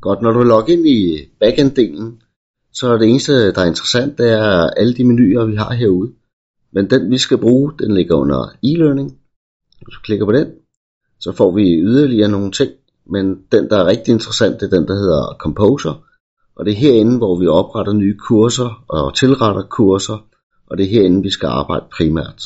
Godt, når du logger ind i backend-delen, så er det eneste, der er interessant, det er alle de menuer, vi har herude. Men den, vi skal bruge, den ligger under e-learning. Hvis du klikker på den, så får vi yderligere nogle ting. Men den, der er rigtig interessant, det er den, der hedder Composer. Og det er herinde, hvor vi opretter nye kurser og tilretter kurser. Og det er herinde, vi skal arbejde primært.